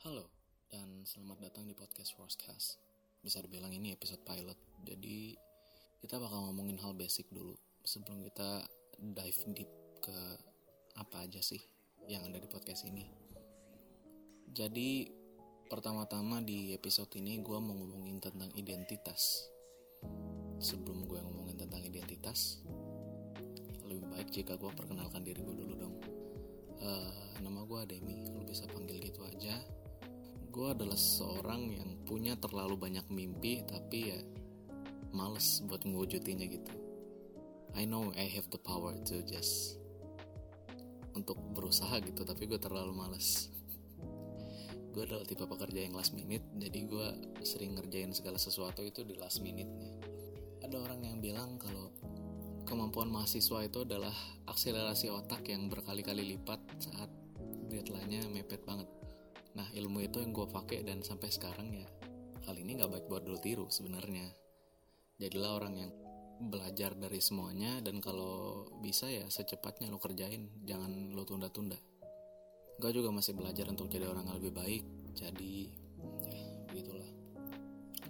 Halo, dan selamat datang di podcast Forcecast. Bisa dibilang ini episode pilot, jadi kita bakal ngomongin hal basic dulu sebelum kita dive deep ke apa aja sih yang ada di podcast ini. Jadi pertama-tama di episode ini gue mau ngomongin tentang identitas. Sebelum gue ngomongin tentang identitas, lebih baik jika gue perkenalkan diri gue dulu dong. Uh, nama gue Demi, lu bisa panggil gitu aja gue adalah seorang yang punya terlalu banyak mimpi tapi ya males buat ngewujudinnya gitu. I know I have the power to just untuk berusaha gitu tapi gue terlalu males. Gue adalah tipe pekerja yang last minute jadi gue sering ngerjain segala sesuatu itu di last minute nya ada orang yang bilang kalau kemampuan mahasiswa itu adalah akselerasi otak yang berkali-kali lipat saat deadline-nya mepet banget Nah ilmu itu yang gue pakai dan sampai sekarang ya hal ini nggak baik buat dulu tiru sebenarnya. Jadilah orang yang belajar dari semuanya dan kalau bisa ya secepatnya lo kerjain, jangan lo tunda-tunda. Gue juga masih belajar untuk jadi orang yang lebih baik, jadi ya begitulah.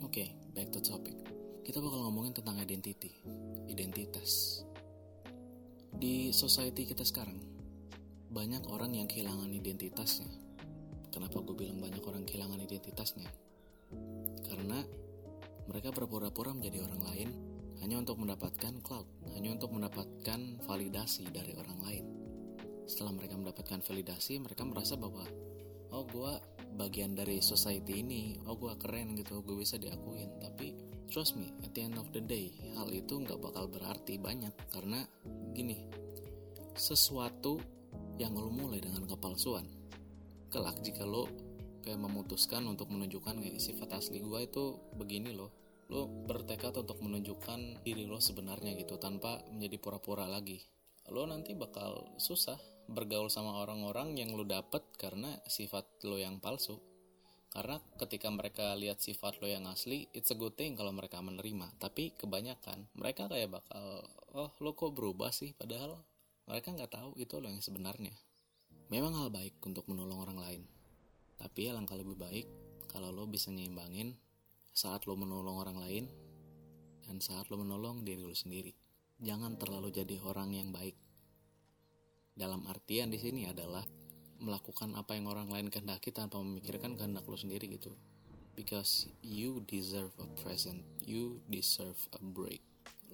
Oke, okay, back to topic. Kita bakal ngomongin tentang identity, identitas. Di society kita sekarang, banyak orang yang kehilangan identitasnya Kenapa gue bilang banyak orang kehilangan identitasnya? Karena mereka berpura-pura menjadi orang lain hanya untuk mendapatkan cloud, hanya untuk mendapatkan validasi dari orang lain. Setelah mereka mendapatkan validasi, mereka merasa bahwa oh gue bagian dari society ini, oh gue keren gitu, gue bisa diakuin. Tapi trust me, at the end of the day, hal itu nggak bakal berarti banyak karena gini, sesuatu yang lo mulai dengan kepalsuan kelak jika lo kayak memutuskan untuk menunjukkan sifat asli gue itu begini loh. Lo bertekad untuk menunjukkan diri lo sebenarnya gitu tanpa menjadi pura-pura lagi. Lo nanti bakal susah bergaul sama orang-orang yang lo dapet karena sifat lo yang palsu. Karena ketika mereka lihat sifat lo yang asli it's a good thing kalau mereka menerima. Tapi kebanyakan mereka kayak bakal oh lo kok berubah sih? Padahal mereka nggak tahu itu lo yang sebenarnya Memang hal baik untuk menolong orang lain. Tapi alangkah lebih baik kalau lo bisa nyimbangin saat lo menolong orang lain dan saat lo menolong diri lo sendiri. Jangan terlalu jadi orang yang baik. Dalam artian di sini adalah melakukan apa yang orang lain kehendaki tanpa memikirkan kehendak lo sendiri gitu. Because you deserve a present, you deserve a break.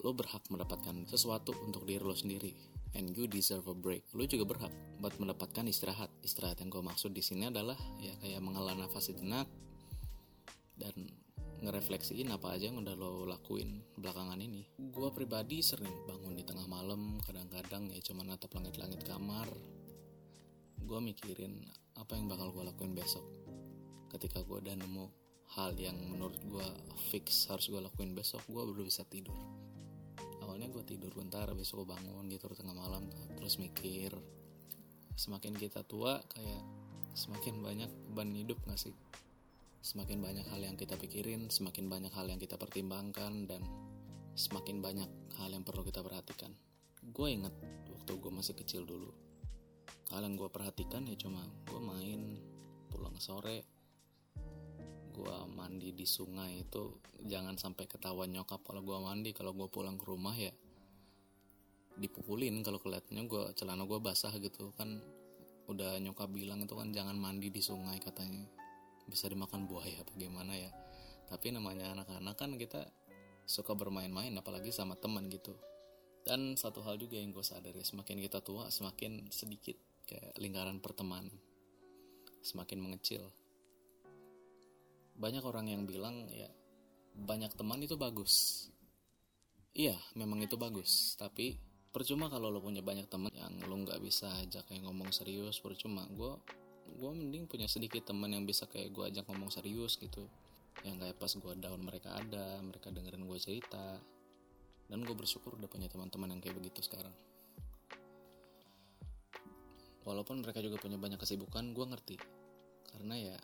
Lo berhak mendapatkan sesuatu untuk diri lo sendiri and you deserve a break. Lu juga berhak buat mendapatkan istirahat. Istirahat yang gue maksud di sini adalah ya kayak menghela nafas sejenak dan ngerefleksiin apa aja yang udah lo lakuin belakangan ini. Gue pribadi sering bangun di tengah malam, kadang-kadang ya cuma natap langit-langit kamar. Gue mikirin apa yang bakal gue lakuin besok. Ketika gue udah nemu hal yang menurut gue fix harus gue lakuin besok, gue baru bisa tidur awalnya gue tidur bentar besok gue bangun gitu tengah malam terus mikir semakin kita tua kayak semakin banyak beban hidup gak sih? Semakin banyak hal yang kita pikirin semakin banyak hal yang kita pertimbangkan dan semakin banyak hal yang perlu kita perhatikan. Gue inget waktu gue masih kecil dulu. Hal yang gue perhatikan ya cuma gue main pulang sore gue mandi di sungai itu jangan sampai ketahuan nyokap kalau gue mandi. Kalau gue pulang ke rumah ya dipukulin kalau kelihatannya gue celana gue basah gitu. Kan udah nyokap bilang itu kan jangan mandi di sungai katanya. Bisa dimakan buaya apa gimana ya? Tapi namanya anak-anak kan kita suka bermain-main apalagi sama teman gitu. Dan satu hal juga yang gue sadari semakin kita tua semakin sedikit kayak lingkaran pertemanan. Semakin mengecil banyak orang yang bilang ya banyak teman itu bagus. Iya, memang itu bagus. Tapi percuma kalau lo punya banyak teman yang lo nggak bisa ajak kayak ngomong serius. Percuma. Gue gue mending punya sedikit teman yang bisa kayak gue ajak ngomong serius gitu. Yang kayak pas gue down mereka ada, mereka dengerin gue cerita. Dan gue bersyukur udah punya teman-teman yang kayak begitu sekarang. Walaupun mereka juga punya banyak kesibukan, gue ngerti. Karena ya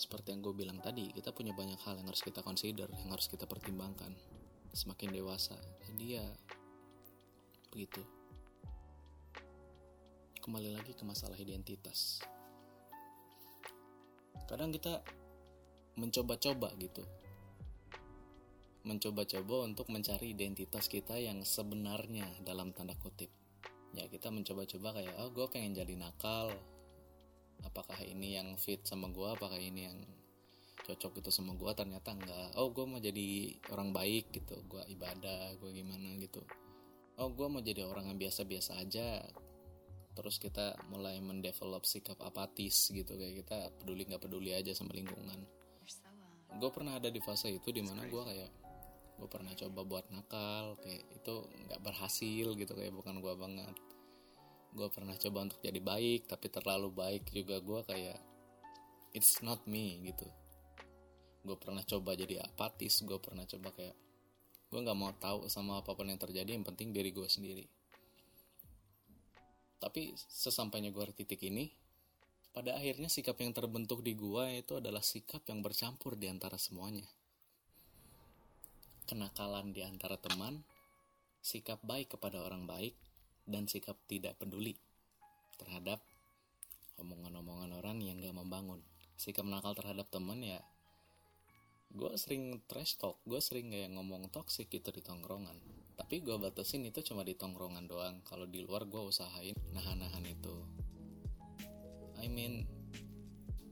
seperti yang gue bilang tadi, kita punya banyak hal yang harus kita consider, yang harus kita pertimbangkan. Semakin dewasa, jadi ya begitu. Kembali lagi ke masalah identitas. kadang kita mencoba-coba gitu mencoba-coba untuk mencari identitas kita yang sebenarnya dalam tanda kutip ya kita mencoba-coba kayak oh gue pengen jadi nakal apakah ini yang fit sama gue apakah ini yang cocok gitu sama gue ternyata enggak. Oh gue mau jadi orang baik gitu gue ibadah gue gimana gitu. Oh gue mau jadi orang yang biasa-biasa aja. Terus kita mulai mendevelop sikap apatis gitu kayak kita peduli nggak peduli aja sama lingkungan. Gue pernah ada di fase itu di mana gue kayak gue pernah coba buat nakal kayak itu nggak berhasil gitu kayak bukan gue banget gue pernah coba untuk jadi baik tapi terlalu baik juga gue kayak it's not me gitu. Gue pernah coba jadi apatis gue pernah coba kayak gue nggak mau tahu sama apa pun yang terjadi yang penting diri gue sendiri. Tapi sesampainya gue di titik ini pada akhirnya sikap yang terbentuk di gue itu adalah sikap yang bercampur di antara semuanya. Kenakalan di antara teman, sikap baik kepada orang baik, dan sikap tidak peduli terhadap omongan-omongan orang yang gak membangun. Sikap nakal terhadap teman ya, gue sering trash talk, gue sering kayak ngomong toxic gitu di tongkrongan. Tapi gue batasin itu cuma di tongkrongan doang. Kalau di luar gue usahain nahan-nahan itu. I mean,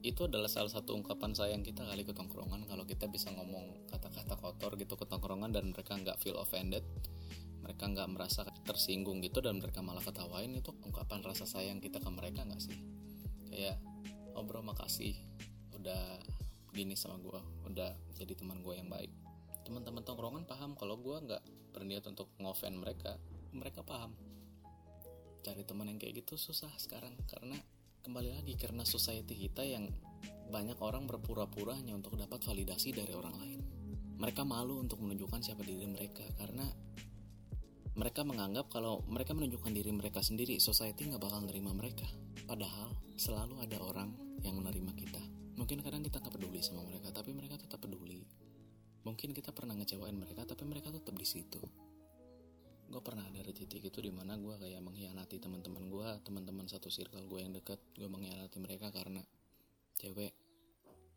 itu adalah salah satu ungkapan sayang kita kali ke tongkrongan kalau kita bisa ngomong kata-kata kotor gitu ke tongkrongan dan mereka nggak feel offended mereka nggak merasa tersinggung gitu dan mereka malah ketawain itu ungkapan rasa sayang kita ke mereka nggak sih? Kayak oh bro makasih udah gini sama gue udah jadi teman gue yang baik. Teman-teman tongkrongan paham kalau gue nggak berniat untuk ngofen mereka. Mereka paham. Cari teman yang kayak gitu susah sekarang karena kembali lagi karena society kita yang banyak orang berpura-pura hanya untuk dapat validasi dari orang lain. Mereka malu untuk menunjukkan siapa diri mereka karena mereka menganggap kalau mereka menunjukkan diri mereka sendiri, society nggak bakal nerima mereka. Padahal selalu ada orang yang menerima kita. Mungkin kadang kita nggak peduli sama mereka, tapi mereka tetap peduli. Mungkin kita pernah ngecewain mereka, tapi mereka tetap di situ gue pernah ada di titik itu di mana gue kayak mengkhianati teman-teman gue teman-teman satu circle gue yang deket gue mengkhianati mereka karena cewek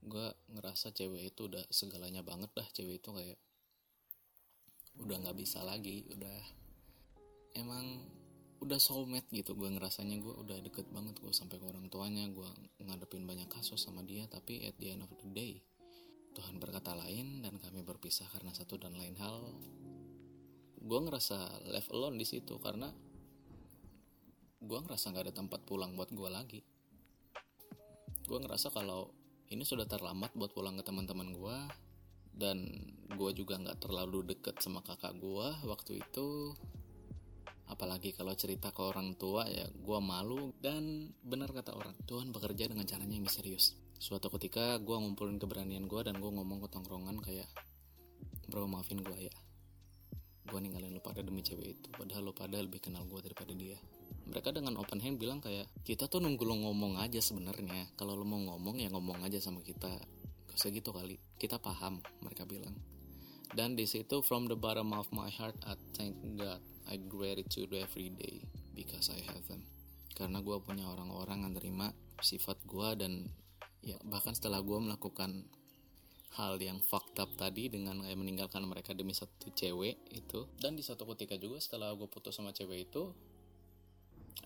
gue ngerasa cewek itu udah segalanya banget dah cewek itu kayak udah nggak bisa lagi udah emang udah soulmate gitu. Gue ngerasanya gue udah deket banget gue sampai ke orang tuanya. Gue ngadepin banyak kasus sama dia tapi at the end of the day Tuhan berkata lain dan kami berpisah karena satu dan lain hal. Gue ngerasa left alone di situ karena gue ngerasa nggak ada tempat pulang buat gue lagi. Gue ngerasa kalau ini sudah terlambat buat pulang ke teman-teman gue dan gue juga nggak terlalu deket sama kakak gue waktu itu apalagi kalau cerita ke orang tua ya gue malu. Dan benar kata orang Tuhan bekerja dengan caranya yang misterius suatu ketika gue ngumpulin keberanian gue dan gue ngomong ke tongkrongan kayak bro maafin gue ya. Gue ninggalin lo pada demi cewek itu. Padahal lo pada lebih kenal gue daripada dia. Mereka dengan open hand bilang kayak kita tuh nunggu lo ngomong aja sebenarnya. Kalau lo mau ngomong ya ngomong aja sama kita. Gak usah gitu kali. Kita paham mereka bilang. Dan di situ from the bottom of my heart I thank God I gratitude every day because I have them. Karena gue punya orang-orang yang terima sifat gue dan ya bahkan setelah gue melakukan hal yang fucked up tadi dengan kayak meninggalkan mereka demi satu cewek itu dan di satu ketika juga setelah gue putus sama cewek itu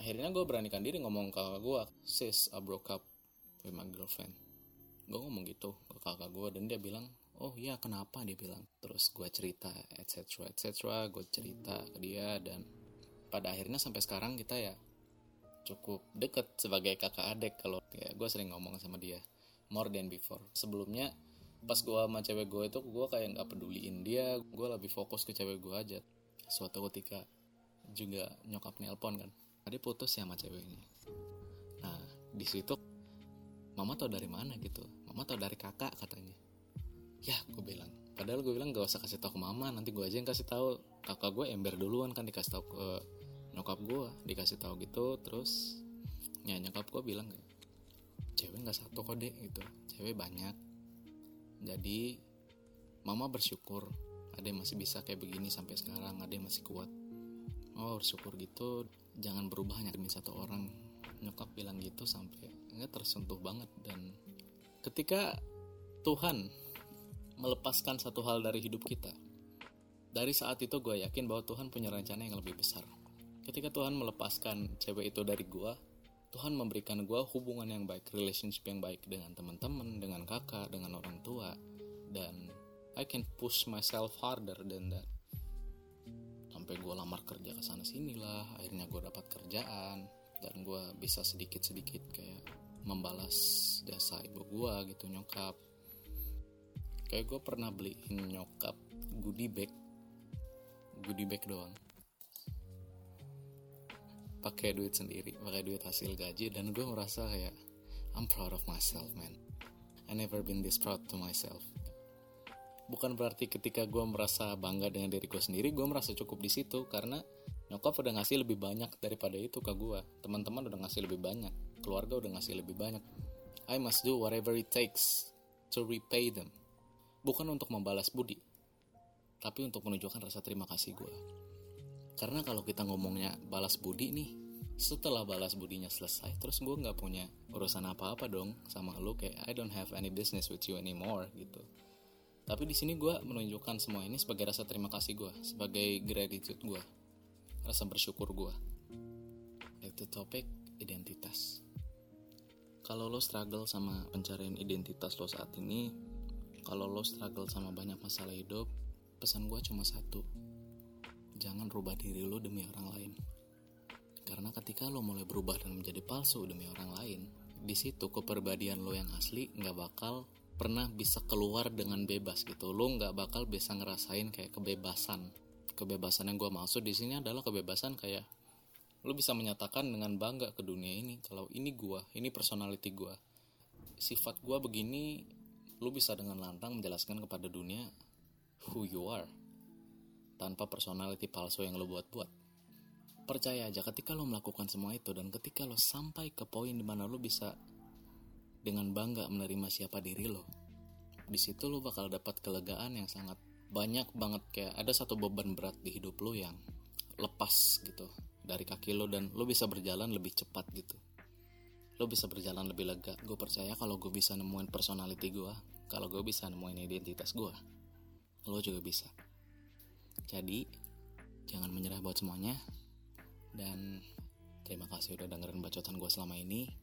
akhirnya gue beranikan diri ngomong ke gue sis I broke up with my girlfriend. Gue ngomong gitu ke kakak gue dan dia bilang oh iya kenapa? Dia bilang terus gue cerita etc etc gue cerita ke dia dan pada akhirnya sampai sekarang kita ya cukup deket sebagai kakak adik kalau ya gue sering ngomong sama dia more than before. Sebelumnya pas gue sama cewek gue itu gue kayak nggak peduliin dia. Gue lebih fokus ke cewek gue aja. Suatu ketika juga nyokap nelpon kan tadi putus ya sama cewek ini. Nah di situ mama tau dari mana? gitu. Mama tau dari kakak katanya ya gue bilang. Padahal gue bilang gak usah kasih tau ke mama nanti gue aja yang kasih tahu kakak gue ember duluan kan dikasih tau ke nyokap gue dikasih tahu gitu terus ya nyokap gue bilang cewek nggak satu kok deh gitu. Cewek banyak. Jadi mama bersyukur ada yang masih bisa kayak begini sampai sekarang ada yang masih kuat. Oh bersyukur gitu jangan berubah hanya demi satu orang. Nyokap bilang gitu sampai nggak tersentuh banget dan ketika Tuhan melepaskan satu hal dari hidup kita. Dari saat itu gue yakin bahwa Tuhan punya rencana yang lebih besar. Ketika Tuhan melepaskan cewek itu dari gue Tuhan memberikan gue hubungan yang baik relationship yang baik dengan teman-teman dengan kakak dengan orang tua dan I can push myself harder than that. Sampai gue lamar kerja ke sana sini lah akhirnya gue dapat kerjaan dan gue bisa sedikit sedikit kayak membalas jasa ibu gue gitu nyokap kayak gue pernah beliin nyokap goodie bag. Goodie bag doang. Pakai duit sendiri pakai duit hasil gaji dan gue merasa kayak I'm proud of myself man. I never been this proud to myself. Bukan berarti ketika gue merasa bangga dengan diri gue sendiri gue merasa cukup di situ karena nyokap udah ngasih lebih banyak daripada itu ke gue teman-teman udah ngasih lebih banyak keluarga udah ngasih lebih banyak. I must do whatever it takes to repay them bukan untuk membalas budi tapi untuk menunjukkan rasa terima kasih gue karena kalau kita ngomongnya balas budi nih setelah balas budinya selesai terus gue nggak punya urusan apa-apa dong sama lo kayak I don't have any business with you anymore gitu tapi di sini gue menunjukkan semua ini sebagai rasa terima kasih gue, sebagai gratitude gue, rasa bersyukur gue. Itu topik identitas. Kalau lo struggle sama pencarian identitas lo saat ini, kalau lo struggle sama banyak masalah hidup, pesan gue cuma satu. Jangan rubah diri lo demi orang lain. Karena ketika lo mulai berubah dan menjadi palsu demi orang lain, di situ kepribadian lo yang asli nggak bakal pernah bisa keluar dengan bebas gitu lo nggak bakal bisa ngerasain kayak kebebasan kebebasan yang gue maksud di sini adalah kebebasan kayak lo bisa menyatakan dengan bangga ke dunia ini kalau ini gue ini personality gue sifat gue begini lo bisa dengan lantang menjelaskan kepada dunia who you are tanpa personality palsu yang lo buat-buat percaya aja ketika lo melakukan semua itu dan ketika lo sampai ke poin di mana lo bisa dengan bangga menerima siapa diri lo. Di situ lo bakal dapat kelegaan yang sangat banyak banget kayak ada satu beban berat di hidup lo yang lepas gitu dari kaki lo dan lo bisa berjalan lebih cepat gitu. Lo bisa berjalan lebih lega. Gue percaya kalau gue bisa nemuin personality gue, kalau gue bisa nemuin identitas gue, lo juga bisa. Jadi jangan menyerah buat semuanya dan terima kasih udah dengerin bacotan gue selama ini.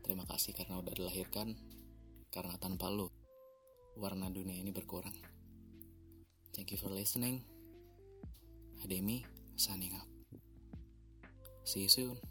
Terima kasih karena udah dilahirkan, karena tanpa lo, warna dunia ini berkurang. Thank you for listening. Ademi, signing up. See you soon.